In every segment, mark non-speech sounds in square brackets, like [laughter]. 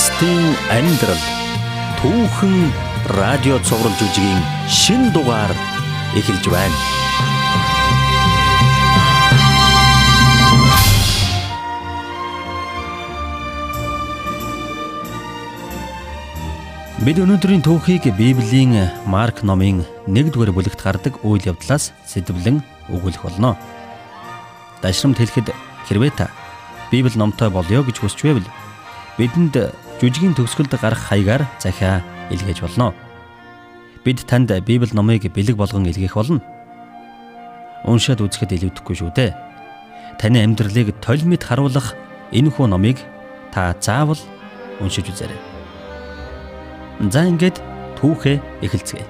Христийн амьдрал түүхэн радио цовруул жүжигийн шин дугаар эхэлж байна. Бид өнөөдрийн түүхийг Библийн Марк номын 1-р бүлэгт гардаг үйл явдлаас сэдвлэн өгүүлэх болно. Дашрамт хэлэхэд хэрвээ та Библи номтой болёо гэж хүсч байвал бидэнд жүжигийн төгсгөлд гарах хаягаар захиа илгээж болно. Бид танд Библи номыг бэлэг болгон илгээх болно. Уншаад үзэхэд илүүдэхгүй шүү дээ. Таны амьдралыг толимит харуулах энэ хүү номыг та заавал уншиж үзээрэй. За ингээд түүхээ эхэлцгээе.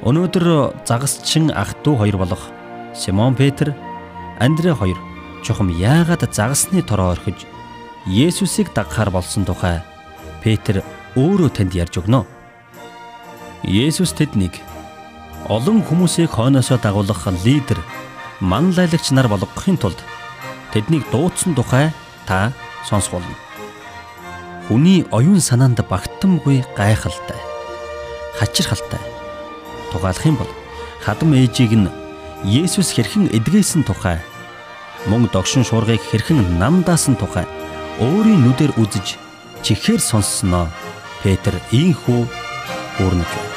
Өнөөдөр загасчин ах トゥ хоёр болох Симон Петр, Андре хоёр чухам яагаад загасны тороо орхиж Есүсийг дагахаар болсон тухай Петр өөрөө танд ярьж өгнө. Есүс тэднийг олон хүмүүсийг хойноосоо дагуулах лидер, манлайлагч нар болгохын тулд тэднийг дуудсан тухай та сонсох болно. Хүний оюун санаанд багтамгүй гайхалтай, хачирхалтай. Тугаалах юм бол хадам ээжийг нь Есүс хэрхэн эдгээсэн тухай мөн догшин шуургыг хэрхэн намдаасан тухай өөрийн нүдээр үзэж чихээр сонссноо Петр ийхүү өөрнөж байна.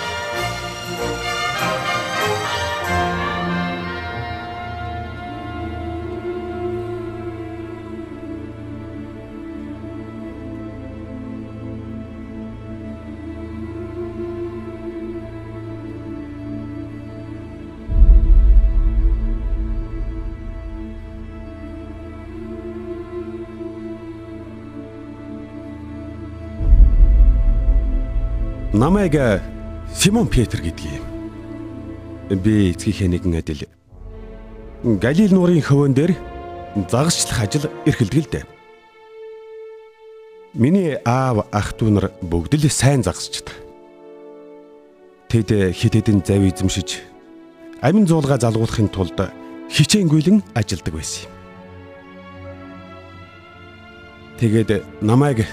Намайг э, Симон Петр гэдгийг. Би эцгийнхээ нэгэн адил Галил нуурын хөвөн дээр загасчлах ажил эрхэлдэг л дээ. Миний аав ах トゥ нар бүгд л сайн загасчдаг. Тэд хит хитэн зав эзэмшиж амин зуулга залгуулахын тулд хичээнгүйлэн ажилдаг байсан юм. Тэгээд намайг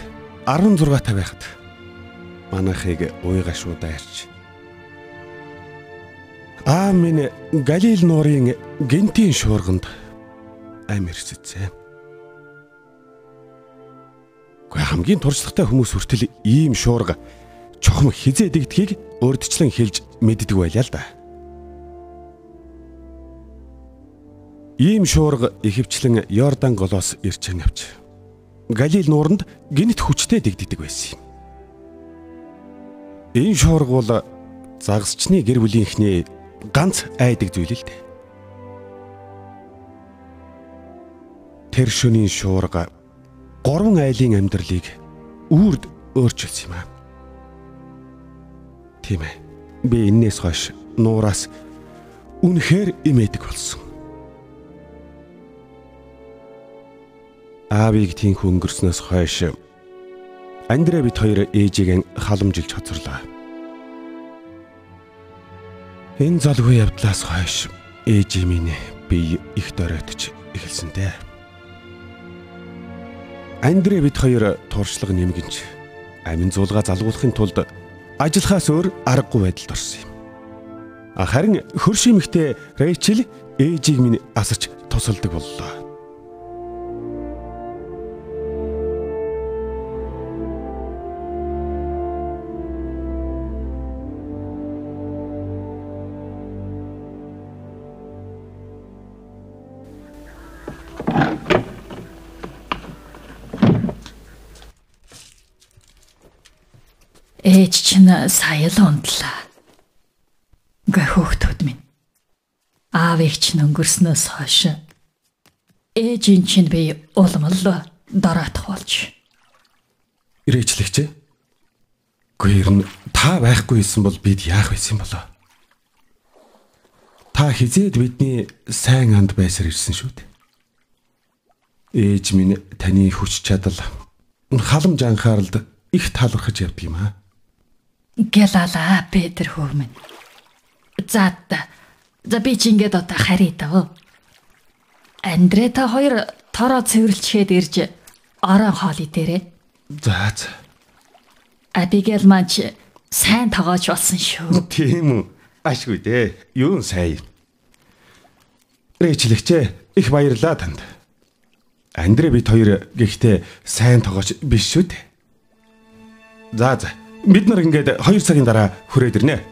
16 та байхад манайхыг уйгашуудаа ирж. Аа минь Галил нуурын гинтийн шуурганд амир сэцээ. Гэхдээ хамгийн туршлагатай хүмүүс хүртэл ийм шуурга чухам хизээ дэгдхийг урдчлан хэлж мэддэг байлаа л да. Ийм шуурга ихэвчлэн Йордан голоос ирж навч. Галил нууранд гинт хүчтэй дэгддэг байсан юм. Энэ шуурга бол загасчны гэр бүлийнхний ганц айдаг зүйл л дээ. Тэр шөнийн шуурга гурван айлын амьдралыг үрд өөрчилсөн юм аа. Тийм ээ. Би энээс хойш нуураас үнэхээр имээдэг болсон. Аавыг тийх өнгөрснөөс хойш Андре бит хоёр ээжийг халамжилж хоцорлоо. Энэ залгүй явдлаас хойш ээж минь би их доройтож эхэлсэнтэй. Андре бит хоёр туршлага нэмгэнч амин зуулга залгуулахын тулд ажиллахаас өөр аргагүй байдалд орсон юм. Харин хөршимхтэй Рэйчел ээжийг минь асарч тусалдаг боллоо. Сая л унтлаа. Гэ хөөхтүүд минь. Аавыг чинь өнгөрснөөс хойш ээжийн чинь би улам л дороотох болж. Ирээчлэгч. Гэр нь та байхгүй исэн бол бид яах байсан болоо? Та хизээд бидний сайн анд байсаар ирсэн шүү дээ. Ээж минь таны хүч чадал халамж анхааралд их таалархаж явдаг юм аа. Гэлала Петр хөвмөн. За за би чи ингээд одоо харитав. Андре та хоёр тороо цэвэрлчгээд ирж орон хоолой дээрээ За за. Абигейл маань сайн тоогооч болсон шүү. Тийм үү. Ашгүй дээ. Юу сайн. Рэчлэгчээ их баярлаа танд. Андре бид хоёр гэхдээ сайн тогооч биш шүү дээ. За за. Бид нар ингээд 2 цагийн дараа хүрээд ирнэ.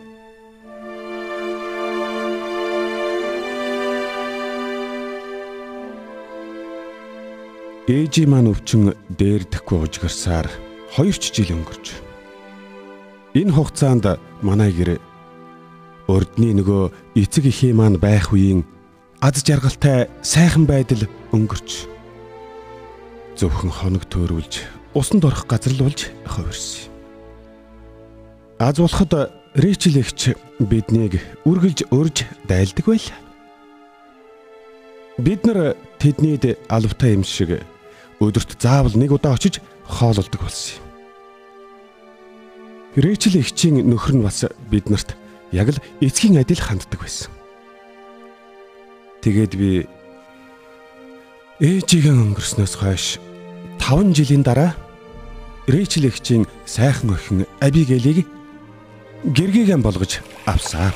Ээжи маань өвчин дээрдэхгүй ужгирсаар 2 ч жил өнгөрч. Энэ хугацаанд манай гэр урдны нөгөө эцэг эхий маань байх үеийн аз жаргалтай сайхан байдал өнгөрч зөвхөн хоног төөрүүлж усанд орох газарлуулж хувирсан. Аз болоход Рэчел эгч биднийг үргэлж өрж дайлдаг байлаа. Бид нар тэднийд алавтай юм шиг өдөрт заавал нэг удаа очиж хоололдог болсон юм. Рэчел эгчийн нөхөр нь бас биднэрт яг л эцгийн адил ханддаг байсан. Тэгээд би ээжигээ өнгөрснөөс хойш 5 жилийн дараа Рэйчел эгчийн сайхан охин Абигейлийг гэргийгэн болгож авсан.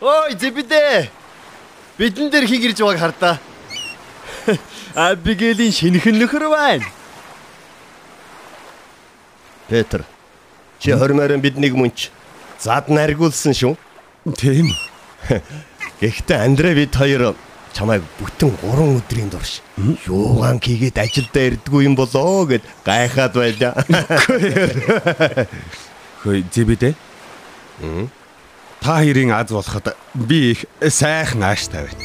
Ой, зэбидэ. Бидэн дээр хий гэрж байгааг хардаа. [laughs] Абигелийн шинхэн нөхөр байна. Петр. Чи хормоор биднийг мөнч зад наргуулсан шүү. Тийм. Гэхдээ Андре бид хоёр чамайг бүтэн 3 өдрийн турш юугаан хийгээд ажилдаа ирдгүй юм болоо гэд гайхаад байлаа. Хөөе зэбидэ. Та хоёрын аз болоход би их сайхан ааштай байна.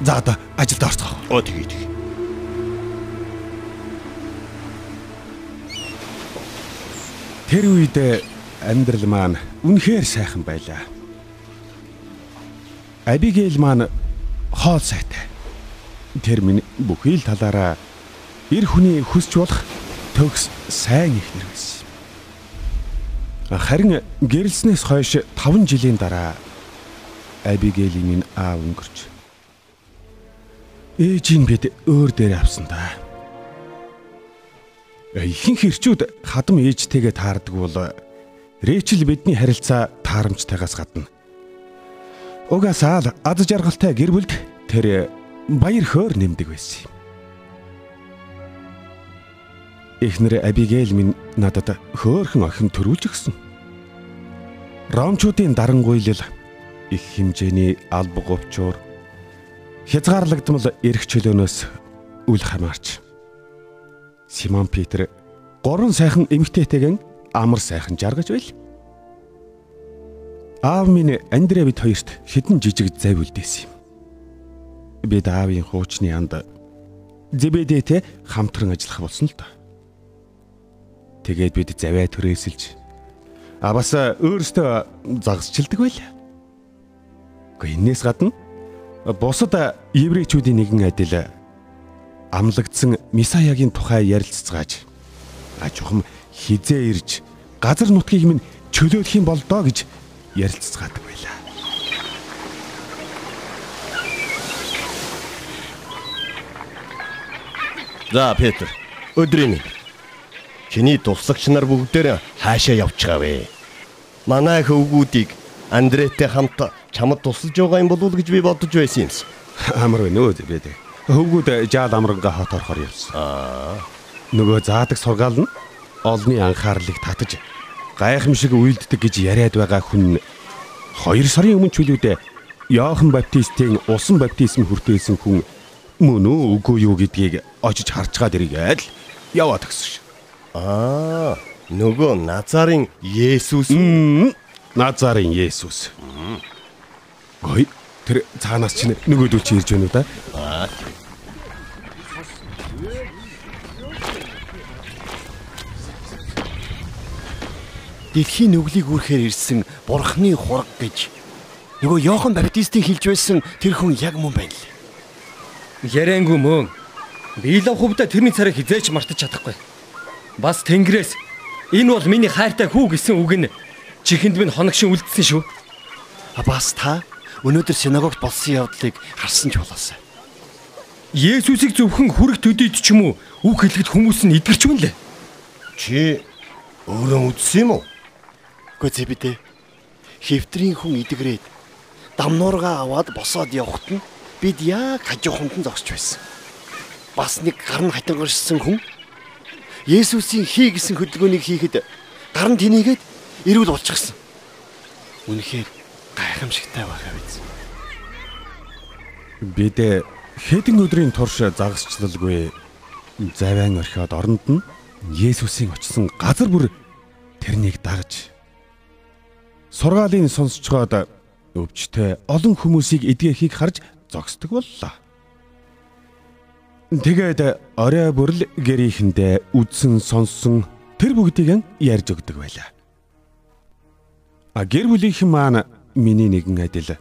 За одоо ажилд орцгоо. Оо тэгээ тэгээ. Тэр үед амьдрал маань үнэхээр сайхан байлаа. Абигейл маань хоол сайтай. Тэр минь бүхий л талаараа эр хүний хүсч болох төгс сайн ихнэр байсан. Харин гэрэлснээс хойш 5 жилийн дараа Абигелийн минь аав өнгөрч. Ээжийн бид өөр дээр авсан да. Ихэнх хэрчүүд хадам ээжтэйгээ таардаг бол Рэчел бидний харилцаа таарамжтайгаас гадна. Угаасаа л аз жаргалтай гэр бүлд тэр баяр хөөр нэмдэг байсан юм. Эхнэр Абигейл минь надад хөөхөн охин төрүүлж өгсөн. Ромчуудын дарангуйлал их хэмжээний алба говчуур хязгаарлагдмал эрх чөлөөнөөс үл хамаарч Симон Питер гурван сайхан эмэгтэйтэйгэн амар сайхан жаргаж байл. Аав минь Андре бид хоёрт хідэн жижиг зав үлдээсэн юм. Бид аавын хуучны анд Зэбэдэтэй хамтран ажиллах болсон л доо. Тэгээд бид заваа түрээсэлж а бас өөрөөсөө загасчилдаг байлаа. Гэхдээ энээс гадна бусад еврейчүүдийн нэгэн адил амлагдсан Мисаягийн тухай ярилцгааж а чухам хизээ ирж газар нутгийг минь чөлөөлөх юм бол доо гэж ярилцгаадаг байлаа. За Петр, өдрийн чиний туслагч нар бүгдээр хаашаа явчихавэ. Манай хөвгүүдийг Андретэй хамт чамд тусалж байгаа юм болов уу гэж би бодож байсан юмс. Амар байна өө зэвэдэ. Хөвгүүд жаал амранга хот орохоор явсан. Аа. Нөгөө заадаг сургаал нь олны анхаарлыг татаж гайхамшиг үйлддэг гэж яриад байгаа хүн 2 сарын өмнө чөлөөдөө Иохан Баптистийн усан баптизм хүртээсэн хүн мөн үү үгүй юу гэдгийг очиж харж гаад иргээд л яваад гисэн ш. Аа, нөгөө Назарын Есүс Назарын Есүс. Гой тэр цаанаас чинь нөгөөдөл чи ирж байна уу да? Аа. Дэлхийн нүглийг үрхээр ирсэн Бурхны хураг гэж нөгөө Йохан Баптистийн хэлж байсан тэр хүн яг мөн байна л. Ярэнгүй мөн. Биелав хувьда тэрний царайг хизээч мартаж чадахгүй. Бас Тэнгэрээс энэ бол миний хайртай хүү гэсэн үг нь чихэнд минь хоногшин үлдсэн шүү. А бас та өнөөдөр синагогт болсон явдлыг харсан ч болоосай. Есүсийг зөвхөн хүрэх төдийд ч юм уу үг хэлэхэд хүмүүс нь идгэрч байна лээ. Чи өөрөө үзсэн юм уу? Үгүй зэбидэ. Хевтрийн хүн идэгрээд дамнуургаа аваад босоод явхад нь бид яг хажууханд нь зогсож байсан. Бас нэг гар нь хатангаршсан хүн Есүсийн хий гэсэн хөдөлгөөнийг хийхэд гар нь тэнийгээд ирүүл болчихсон. Үнэхээр гайхамшигтай байгаа биз. Бид хэдэн өдрийн турш загасчлалгүй завиан орхиод оронд нь Есүсийн очсон газар бүр тэрнийг дагаж сургаалын сонсцоход өвчтэй олон хүмүүсийг эдгэхийг харж зогсдог боллоо. Тэгээд орой бүрл гэрийнхэндээ үдсэн сонссон тэр бүгдийг ярьж өгдөг байлаа. А гэр бүлийнхэн маань миний нэгэн адил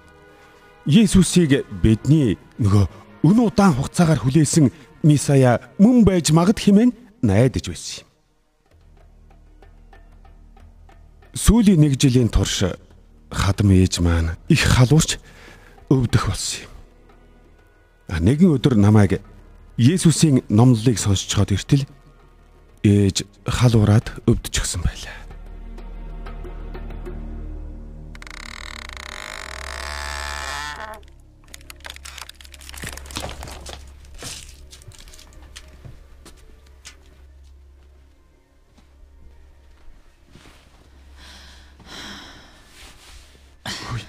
Есүсийг бидний нөгөө өн удаан хугацаагаар хүлээсэн Мисая мөн байж магад хэмээн найдаж байсан юм. Сүүлийн нэг жилийн турш хадам ээж маань их халуурч өвдөх болсон юм. А нэгэн өдөр намайг Есүсийн номлолыг сонсчоод иртэл ээж халуураад өвдчихсэн байлаа.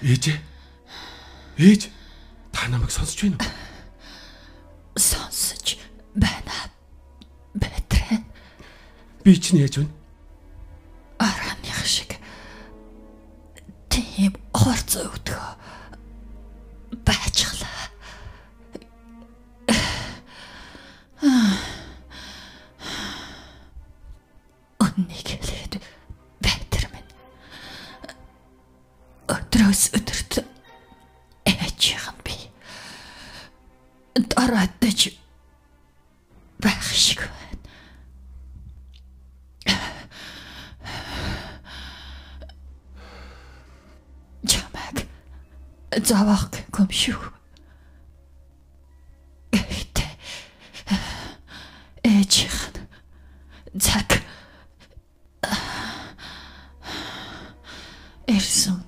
Ээж. Ээж та намайг сонсч байна уу? Сонсож байна. Бэтрэ Би ч нээж байна. араных шиг тийм хорц өвдгөө завах гомшиг. Гэхдээ ээжийнх нь цаг эрсэн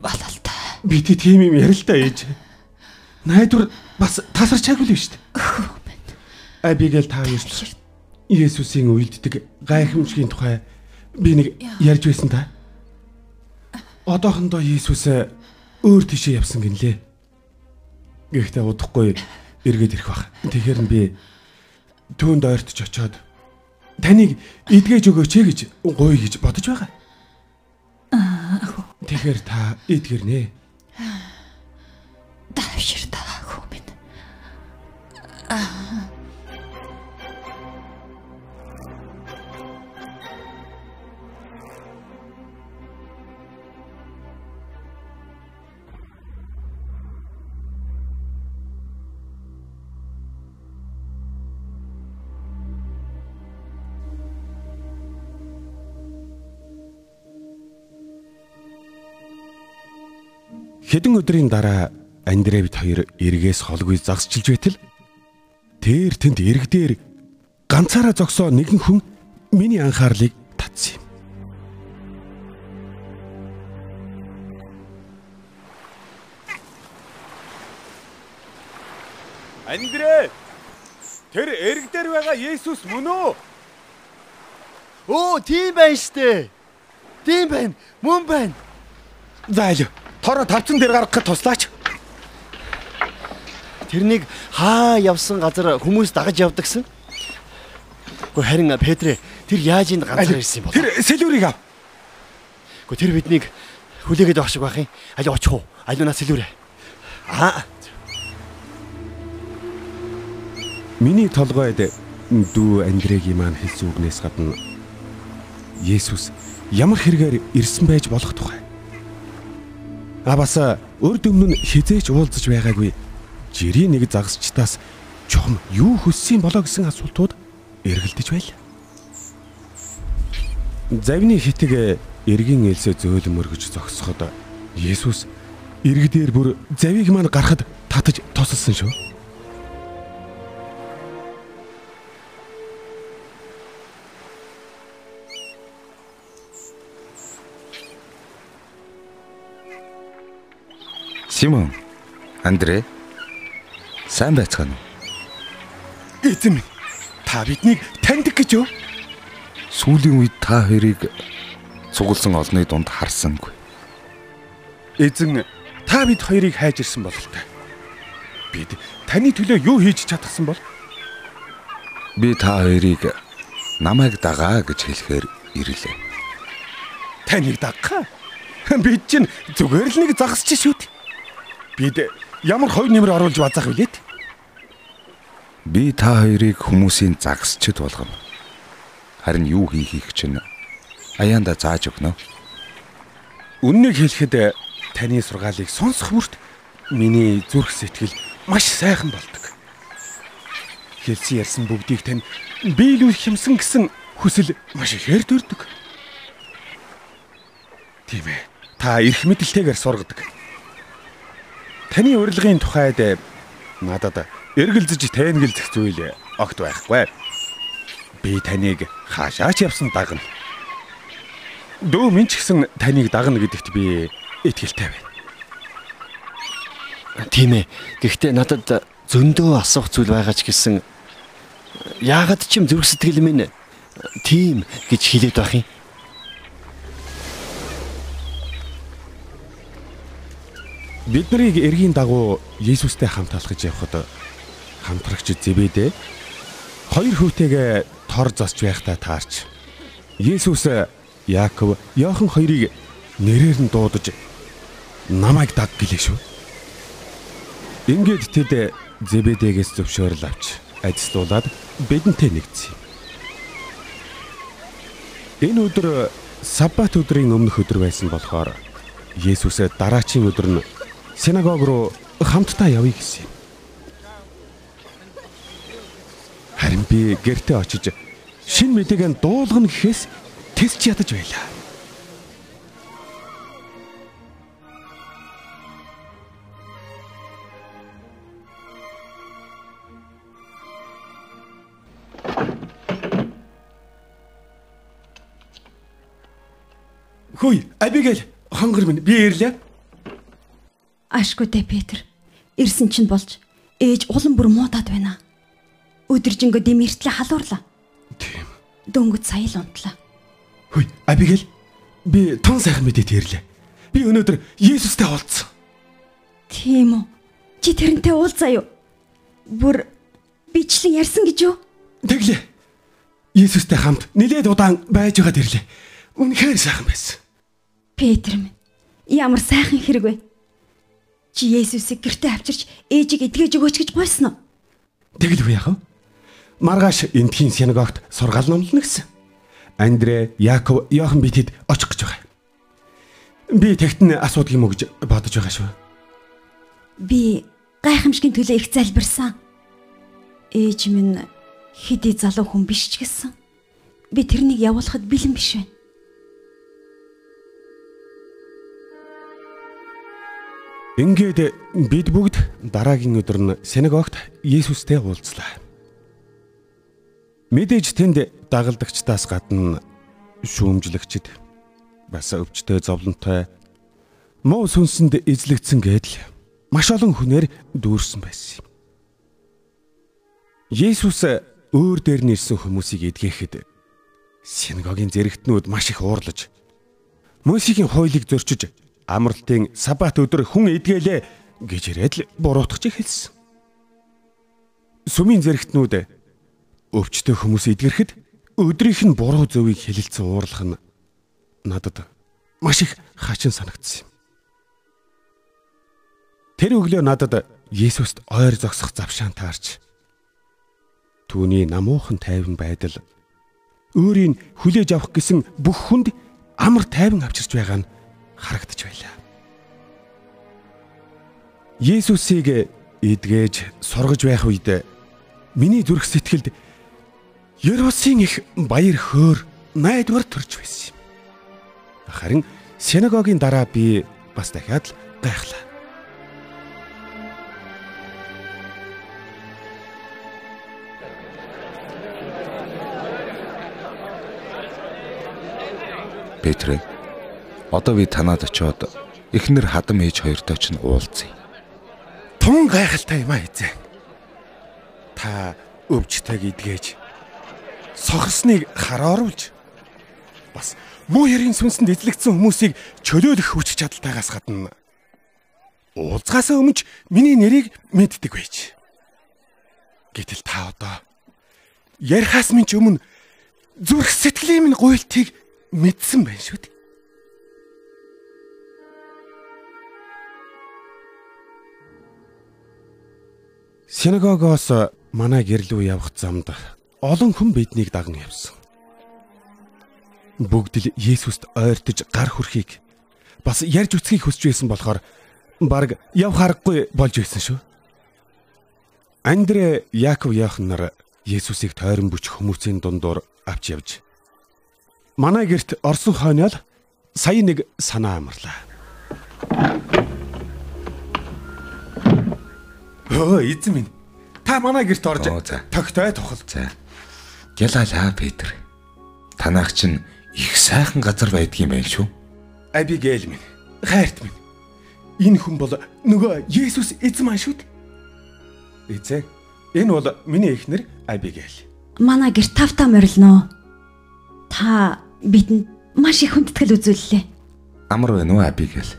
балалтай. Би тийм юм ярил да ээж. Найдвар бас тасарчаагүй л шүү дээ. Абигэл та юус Есүсийн үйлддэг гайхамшигын тухай би нэг ярьж байсан та. Одоохондоо Есүс өөр тишээ явсан гинлээ. Гэхдээ удахгүй эргээд ирэх бах. Тэгэхээр нь би түүнд ойртож очоод таныг эдгэж өгөөч ээ гэж гуй гэж бодож байгаа. Тэгэхээр та эдгэрнэ. Хэдэн өдрийн дараа Андре бит хоёр эргээс холгүй загсчилж байтал тэр тэнд эрг дээр ганцаараа зогсоо нэгэн хүн миний анхаарлыг татсан юм. Андре! Тэр эрг дээр байгаа Есүс мөн үү? Оо, тийм байна штэ. Тийм байна. Мөн байна. За аль тороо тавцан дээр гаргахад туслаач. Тэрнийг хаа явсан газар хүмүүс дагаж явдагсан. Гэхдээ харин Петрэ тэр яаж энд ганцаар ирсэн юм бол? Тэр сэлүүрийг ав. Гэхдээ тэр биднийг хүлээгээд байх шиг байх юм. Аль очих уу? Аль унаас илүүрэ. Аа, Миний толгойд дүү Андрегийн маань хэлсэн үгнээс гадна Есүс ямар хэрэгээр ирсэн байж болох тухай. А бас өрд өмнө хизээч уулзаж байгаагүй жирийн нэг загасчтаас чухам юу хөссөн болоо гэсэн асуултууд эргэлдэж байл. Завны хитэг эргийн ээлсээ зөөлөн мөргөж зогсоход Есүс иргэдээр бүр завийг маань гарахад татаж тосолсон шүү. Симон, Андре. Сайн байцгаана уу? Эзэн та биднийг таньдаг гэж юу? Сүүлийн үед та хоёрыг цугулсан олны дунд харсангүй. Эзэн та бид хоёрыг хайж ирсэн бололтой. Бид таны төлөө юу хийж чадсан бол? Би та хоёрыг намайг дагаа гэж хэлэхээр ирлээ. Таныг дагах. Бид чинь зүгээр л нэг загасч шүү дээ. Бид ямар хой нэмэр оруулж базах вүлээд? Би та хоёрыг хүмүүсийн загасчд болгоно. Харин юу хийхийг чинь аяанда зааж өгнө. Үннийг хэлэхэд таны сургаалыг сонсох бүрт миний зүрх сэтгэл маш сайхан болдог. Хэлсэн ярьсан бүгдийг тань биелүүлэх юмсан гэсэн хүсэл маш ихээр төрдөг. Тийм ээ. Та эрх мэдэлтэйгээр сургадаг. Таны урилгын тухайд надад эргэлзэж тэнгэлзэх зүйл огт байхгүй. Би таныг хаашаач явсан дагна. Дөө минь ч гэсэн таныг дагна гэдэгт би итгэлтэй байна. Тийм ээ. Гэхдээ надад зөндөө асуух зүйл байгаа ч гэсэн яагаад ч юм зүрх сэтгэл минь тийм гэж хэлээд байх юм. Бид нарыг эргийн дагуу Есүстэй хамт алхаж явхад хамтрагч Зэбэдэ хоёр хүүтэйгээ тор засч байхдаа таарч Есүс Яаков, Йохан хоёрыг нэрээр нь дуудаж намайг даг гэлээ шүү. Ингээд тэд Зэбэдэгээс зөвшөөрөл авч ажилуулад бидэнтэй нэгдсэн. Энэ өдөр Саббат өдрийн өмнөх өдөр байсан болохоор Есүс дараачийн өдөр нь синагог руу хамтдаа явъя гэсэн юм. Харин би гэртээ очиж шин мэдээг дуулгана гэхээс тэсч ядаж байлаа. Хөөе, Абигейл, хонгор минь би ирлээ. Ашгүй дээ Петр. Ирсэн чинь болж ээж улам бүр муудаад байна. Өдөржингөө дэмэртлээ халуурлаа. Тийм. Дөнгөж сая л унтлаа. Хөөе, Абигейл, би тон сайхан мэдээд ирлээ. Би өнөөдөр Есүстэй уулзсан. Тийм үү? Чи тэрнтэй уулзаа юу? Бүр бичлэн ярьсан гэж юу? Тэглээ. Есүстэй хамт нилээд удаан байж байгаад ирлээ. Үнэхээр сайхан байсан. Петр минь ямар сайхан хэрэг вэ? Чи Есүсийг гэртээ авчирч ээжийг эдгэж өгөөч гэж гуйсан уу? Тэгэл үе яах вэ? Маргааш энтхийн синагогт сургаал номлоно гэсэн. Андре, Яаков, Йохан битэд очих гэж байгаа. Би тэгтэн асуудаг юм уу гэж бодож байгаа шүү. Би гайхамшигын төлөө их залбирсан. Ээж минь хэдий залуу хүн биш ч гэсэн би тэрнийг явуулахад бэлэн биш байна. Ингээд бид бүгд дараагийн өдөр нь синагогт Есүстэй уулзлаа. Мэдээж тэнд дагалдагчдаас гадна шүүмжлэгчд бас өвчтөе зовлонтой муу сүнсэнд эзлэгдсэн гэдэл маш олон хүнээр дүүрсэн байсан юм. Есүс өөр дээр нэрсэн хүмүүсийг эдгэхэд синагогийн зэрэгтнүүд маш их уурлаж Мөсегийн хуулийг зөрчиж амралтын сабат өдөр хүн эдгэлээ гэж ирээд л буруутгаж эхэлсэн. Сүмийн зэрэгтнүүд өвчтөе хүмүүс эдгэрхэд өдрийнх нь буруу зөвийг хэлэлцэн уурлах нь надад маш их хачин санагдсан юм. Тэр өглөө надад Есүст ойр зогсох завшаан таарч түүний намуухан тайван байдал өөрийн хүлээж авах гэсэн бүх хүнд амар тайван авчирч байгаа нь харагдаж байлаа. Есүсийг эдгэж сургаж байх үед миний зүрх сэтгэлд Ерөөсийн их баяр хөөр найдвар төрж байсан юм. Харин синагогийн дараа би бас дахиад л гайхлаа. Петрэ одоо би танад очиод эхнэр хадам ээж хоёртой ч нь уулзъя. Тун гайхалтай юм а эзэн. Та өвчтэйг идгээж сохорсныг харааруулж бас муу ярийн сүнсэнд эзлэгдсэн хүмүүсийг чөлөөлөх хүч чадалтайгаас гадна уулзгаасаа өмнө миний нэрийг мэддэг байж. Гэтэл та одоо ярихаас минь өмнө зүрх сэтгэлийн минь гуйлтыг мэдсэн байна шүү дээ. Синагогоос манай гэрлүү явах замд олон хүн биднийг даган явсан. Бүгд л Есүст ойртож гар хүрхийг бас ярьж үцхийг хүсэж байсан болохоор баг явх аргагүй болж байсан шүү. Андре, Яаков яахан нар Есүсийг тойрон бүч хүмүүсийн дундуур авч явж манай герт орсон хойноол сая нэг санаа амарлаа. Өө эзэн минь. Та манай герт орж тогтой тухал. За. Гялалаа Петр. Танаач чинь их сайхан газар байдгийм байл шүү. Абигейл минь. Хайрт минь. Энэ хүн бол нөгөө Есүс эзэн маань шүү дээ. Эзэн. Энэ бол миний эхнэр Абигейл. Манай гэр тавтаа морилноо. Та бидэнд маш их хүндэтгэл үзүүллээ. Амар байна уу Абигейл?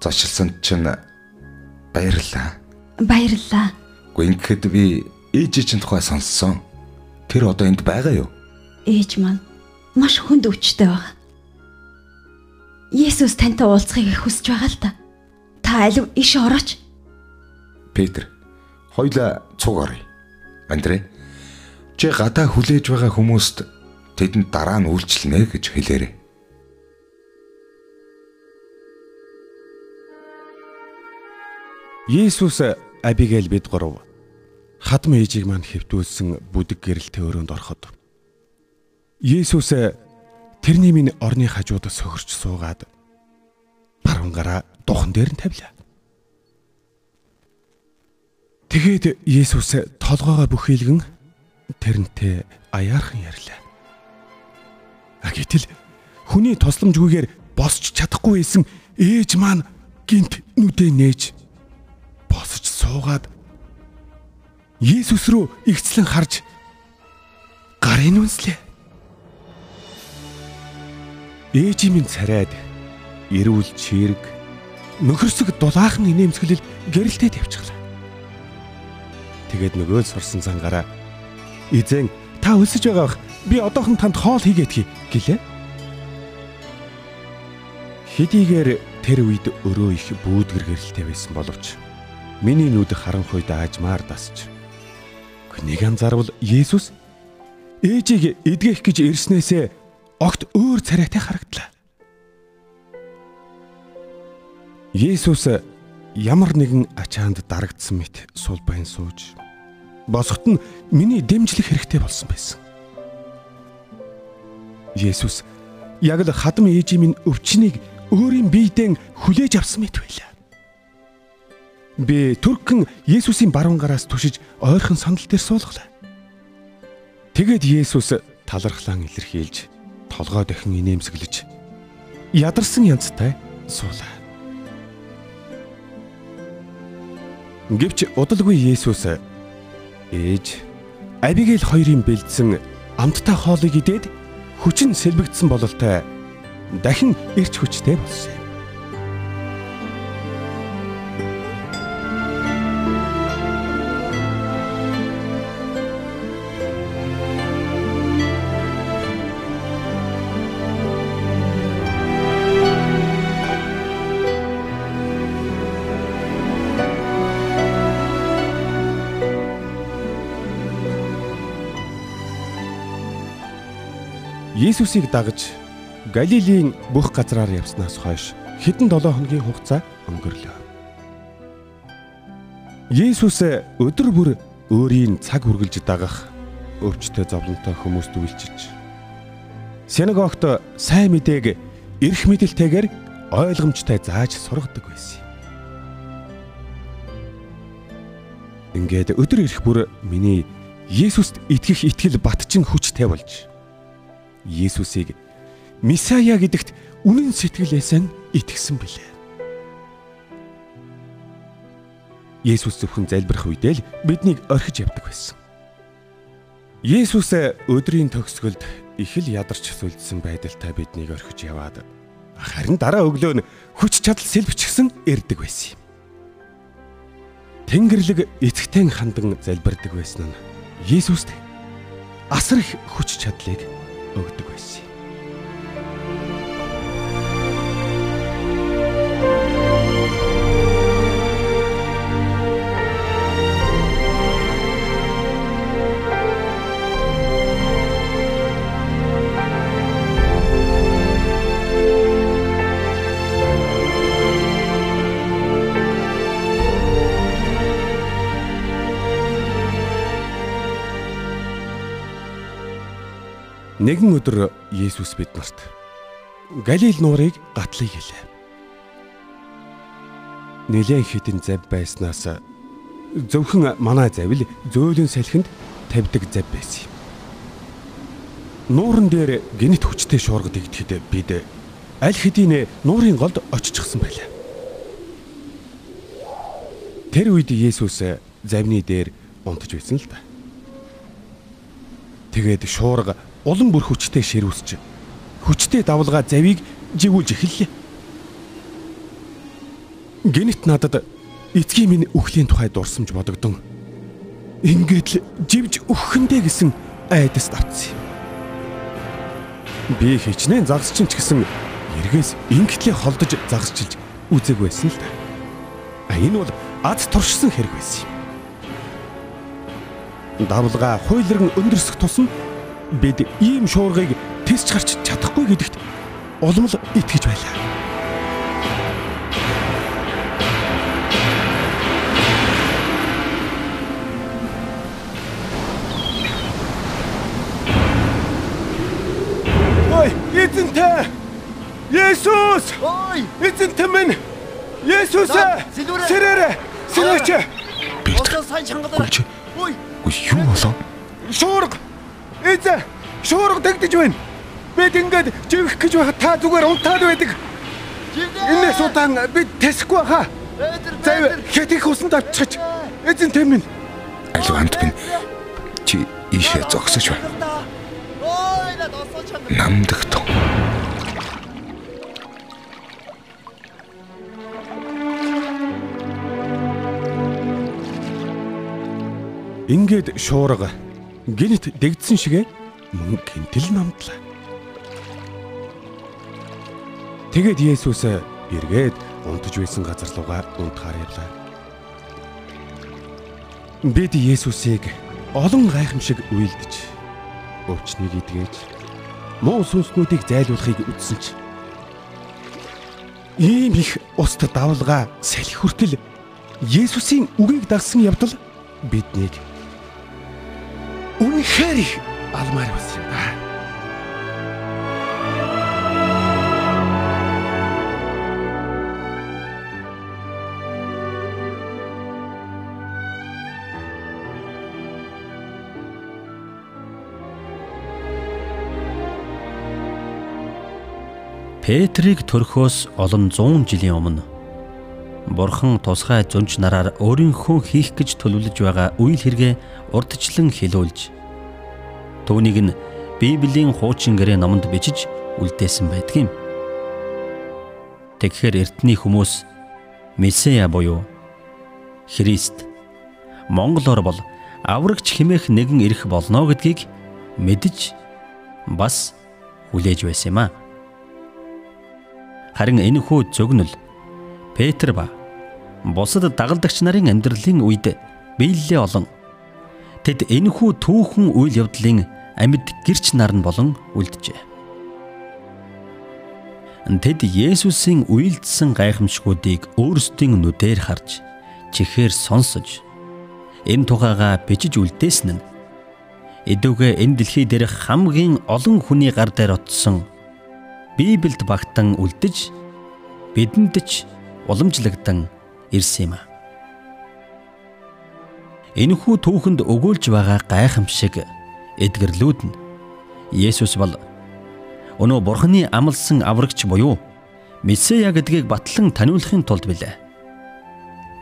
Зочлсон чинь баярлалаа. Баярлалаа. Гүнхэд би ээжийн тухай сонссон. Тэр одоо энд байгаа юу? Ээж маань маш хүнд өвчтэй байна. Есүс тантай уулзахыг их хүсэж байгаа л та. Та алив иш орооч. Петр, хоёлаа цуг оръё. Андре, чи гадаа хүлээж байгаа хүмүүст тэдэнд дараа нь үйлчлэнэ гэж хэлээрэй. Есүс Абигейл бид гурав хадам ээжийг маань хэвтүүлсэн бүдэг гэрэлтэй өрөөнд ороход Есүс тэрний минь орны хажууд сөхөрч суугаад баруун гараа духан дээр нь тавилаа. Тэгээд Есүс толгоогоо бүхийлгэн тэрнтэй аяархан ярьлаа. Гэтэл хүний тусламжгүйгээр босч чадахгүй байсан ээж маань гинт нүдэ нээж босч суугаад Есүс рүү игцлэн харж гарын үнслээ. Ээжийн минь царайд эрүүл чирэг нөхөрсөг дулаахан инээмсэглэл гэрэлтэй тавьчихлаа. Тэгээд нөгөө л сурсан цангаараа эзэн та өлсөж байгаа бах би одоохон танд хоол хийгээд хий гэлээ. Хэдийгээр тэр үед өрөө их бүүдгэр гэрэлтэй байсан боловч миний нүд харанхуй даажмаар дасч. Нэг анзаарвал Есүс ээжийг эдгэх гэж ирснээсээ огт өөр царайтай харагдлаа. Есүс ямар нэгэн ачаанд дарагдсан мэт сул байн сууж босгот нь миний дэмжлэх хэрэгтэй болсон байсан. Есүс яг л хадам ээжийн минь өвчнийг өөрийн биедээ хүлээж авсан мэт байлаа. Би түргэн Есүсийн баруун гараас түшиж ойрхон сандал дээр суулгалаа. Тэгэд Есүс талархлан илэрхийлж толгой дахин инээмсэглэж ядарсан янзтай суулаа. Гэвч удалгүй Есүс ээж Абигейл хоёрын бэлдсэн амттай хоолыг идээд хүчин сэлбэгдсэн бололтой дахин ирч хүчтэй болсон юм. Есүсийг дагаж Галилийн бүх газраар явснаас хойш хэдэн 7 хоногийн хугацаа өнгөрлөө. Есүс өдөр бүр өөрийн цаг үргэлж дагах өвчтөе зовлонтой хүмүүст үйлчилж синагогт сайн мэдээг эрх мэдэлтэйгээр ойлгомжтой зааж сургадаг байсан. Ингээд өдөр ирэх бүр миний Есүст итгэх итгэл батчин хүчтэй болж Есүсийг Месая гэдэгт үнэн сэтгэлээсээ итгэсэн билээ. Есүс зөвхөн залбирх үедээ л биднийг орхиж явдаг байсан. Есүс өдрийн төгсгөлд их л ядарч сүлдсэн байдалтай биднийг орхиж яваад харин дараа өглөө нь хүч чадал сэлбчгсэн ирдэг байсан юм. Тэнгэрлэг эцэгтэн хандан залбирдаг байсан нь Есүст асар их хүч чадлыг өгдөг байсан Нэгэн өдөр Есүс биднэрт Галил нуурыг гатлыг хэлээ. Нилээн хитэн зав байснаас зөвхөн манай завил зөөлөн салхинд тавьдаг зав байсан юм. Нууран дээр гинт хүчтэй шуургад игдэхэд бид аль хэдийн нуурын голд очичихсан байлаа. Тэр үед Есүс завны дээр унтж байсан л да. Тэгээд шуурга улам бүр хүчтэй ширүүсч хүчтэй давлгаа завийг жигүүлж эхэллээ. Гэнэт надад эцгийн минь өхлийн тухай дурсамж бодогдсон. Ингээд л живж өгөхдөө гэсэн айдас давцсан юм. Би хичнээн загсчин ч гэсэн эргээс ингээдлээ холдож загсчилж үзэг байсан л да. А энэ бол аз туршсан хэрэг байсан юм. Давлгаа хуйларн өндөрсөх тусам бид ийм шуургыг тэсч гарч чадахгүй гэдэгт улам л итгэж байлаа. Ой, эзэнтэй! Есүс! Ой! Эзэнтэй минь! Есүс! Сэлүүрэ! Сэрээрэ! Сэрээч! Босоо сайн чангалаа. Ой! Юу болоо? Шуурга! Эзэ! Шуурга тэгдэж байна. Бид ингээд живэх гэж байхад та зүгээр унтаад байдаг. Энээс удаан бид тэсэхгүй хаа. Зав хэтих усанд авчихж. Эзэнтэй минь! Аливаанд минь чи ийшээ зогсож байна. Ой, на досоо чангалаа. Намдах тоо. Ингээд шуурга гинт дэгдсэн шигэ мөн гинтэл намдлаа. Тэгээд Есүс эргээд унтж байсан газар руугаа унтахаар явлаа. Бид Есүсийг олон гайхамшиг үйлдэж өвчнийг идгээж муу сүнснүүдийг зайлуулахыг үзсэн ч ийм их уст давлгаа салхи хүртэл Есүсийн үгийг дагсан явдал биднийг үнэхээр их алмаар болсон юм да. Петрийг төрхөөс олон 100 жилийн өмнө Бурхан тусгай зөнч нараар өөрийнхөө хийх гэж төлөвлөж байгаа үйл хэрэгэ урдчлан хэлүүлж түүнийг нь Библийн хуучин гэрээ номонд бичиж үлдээсэн байдаг юм. Тэгэхээр эртний хүмүүс Месея буюу Христ Монголоор бол аврагч химээх нэгэн ирэх болно гэдгийг мэдж бас хүлээж байсан юм а. Харин энэхүү зөгнөл Петр ба бусад дагалдагч нарын амьдралын үед биелэлээ олон тэд энэхүү түүхэн үйл явдлын амьд гэрч нар нь болон үлджээ. Тэд Есүсийн үйлдэлсэн гайхамшгуудыг өөрсдийн нүдээр харж чихээр сонсож энэ тухайга бичиж үлдээсэн нь эдүгэ энэ дэлхий дээрх хамгийн олон хүний гар дээр утсан Библиэд багтан үлдэж бидэнд ч уламжлагдан ирсэн юм а. Энэхүү түүхэнд өгүүлж байгаа гайхамшиг эдгэрлүүд нь Есүс бол өнөө Бурхны амлсан аврагч буюу Месея гэдгийг батлан таниулахын тулд билээ.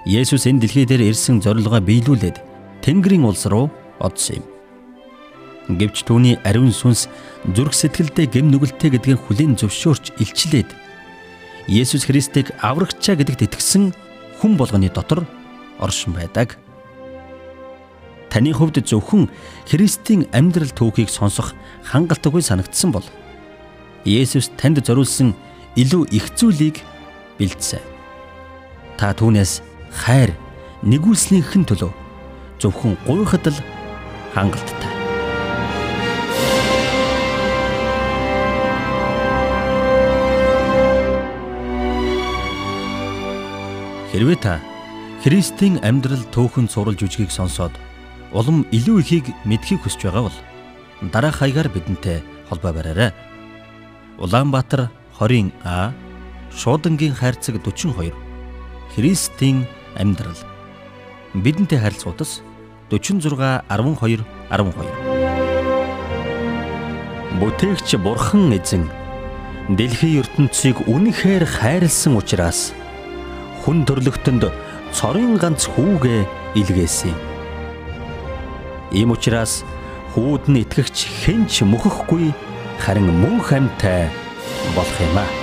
Есүс энэ дэлхий дээр ирсэн зорилгоо биелүүлээд Тэнгэрийн улс руу одсон юм. Гэвч түүний ариун сүнс зүрх сэтгэлдээ гэм нүгэлтэй гэдгийг хүлээн зөвшөөрч илчлээд Есүс Христийг аврагчаа гэдэгт итгэсэн хүн болгоны дотор оршин байдаг. Таны хувьд зөвхөн Христийн амьдрал түүхийг сонсох хангалттай санагдсан бол Есүс танд зориулсан илүү их зүйлийг бэлдсэн. Та түүнээс хайр, нэгүслийнхэн төлөө зөвхөн гуйхад л хангалттай. Хэрвээ та Христийн амьдрал төөхөн цурал жүжигийг сонсоод улам илүү ихийг мэдхийг хүсэж байгаа бол дараах хаягаар бидэнтэй холбоо бараарай. Улаанбаатар 20А Шуудангийн хайрцаг 42 Христийн амьдрал бидэнтэй харилцагуудас 46 12 12 Бүтээгч Бурхан эзэн дэлхийн ертөнцийг үнэхээр хайрлсан учраас хүн төрлөختөнд цорын ганц хүүгээ илгээсэн юм. Ийм учраас хүүд нь итгэгч хэн ч мөхөхгүй харин мөн хамтай болох юм аа.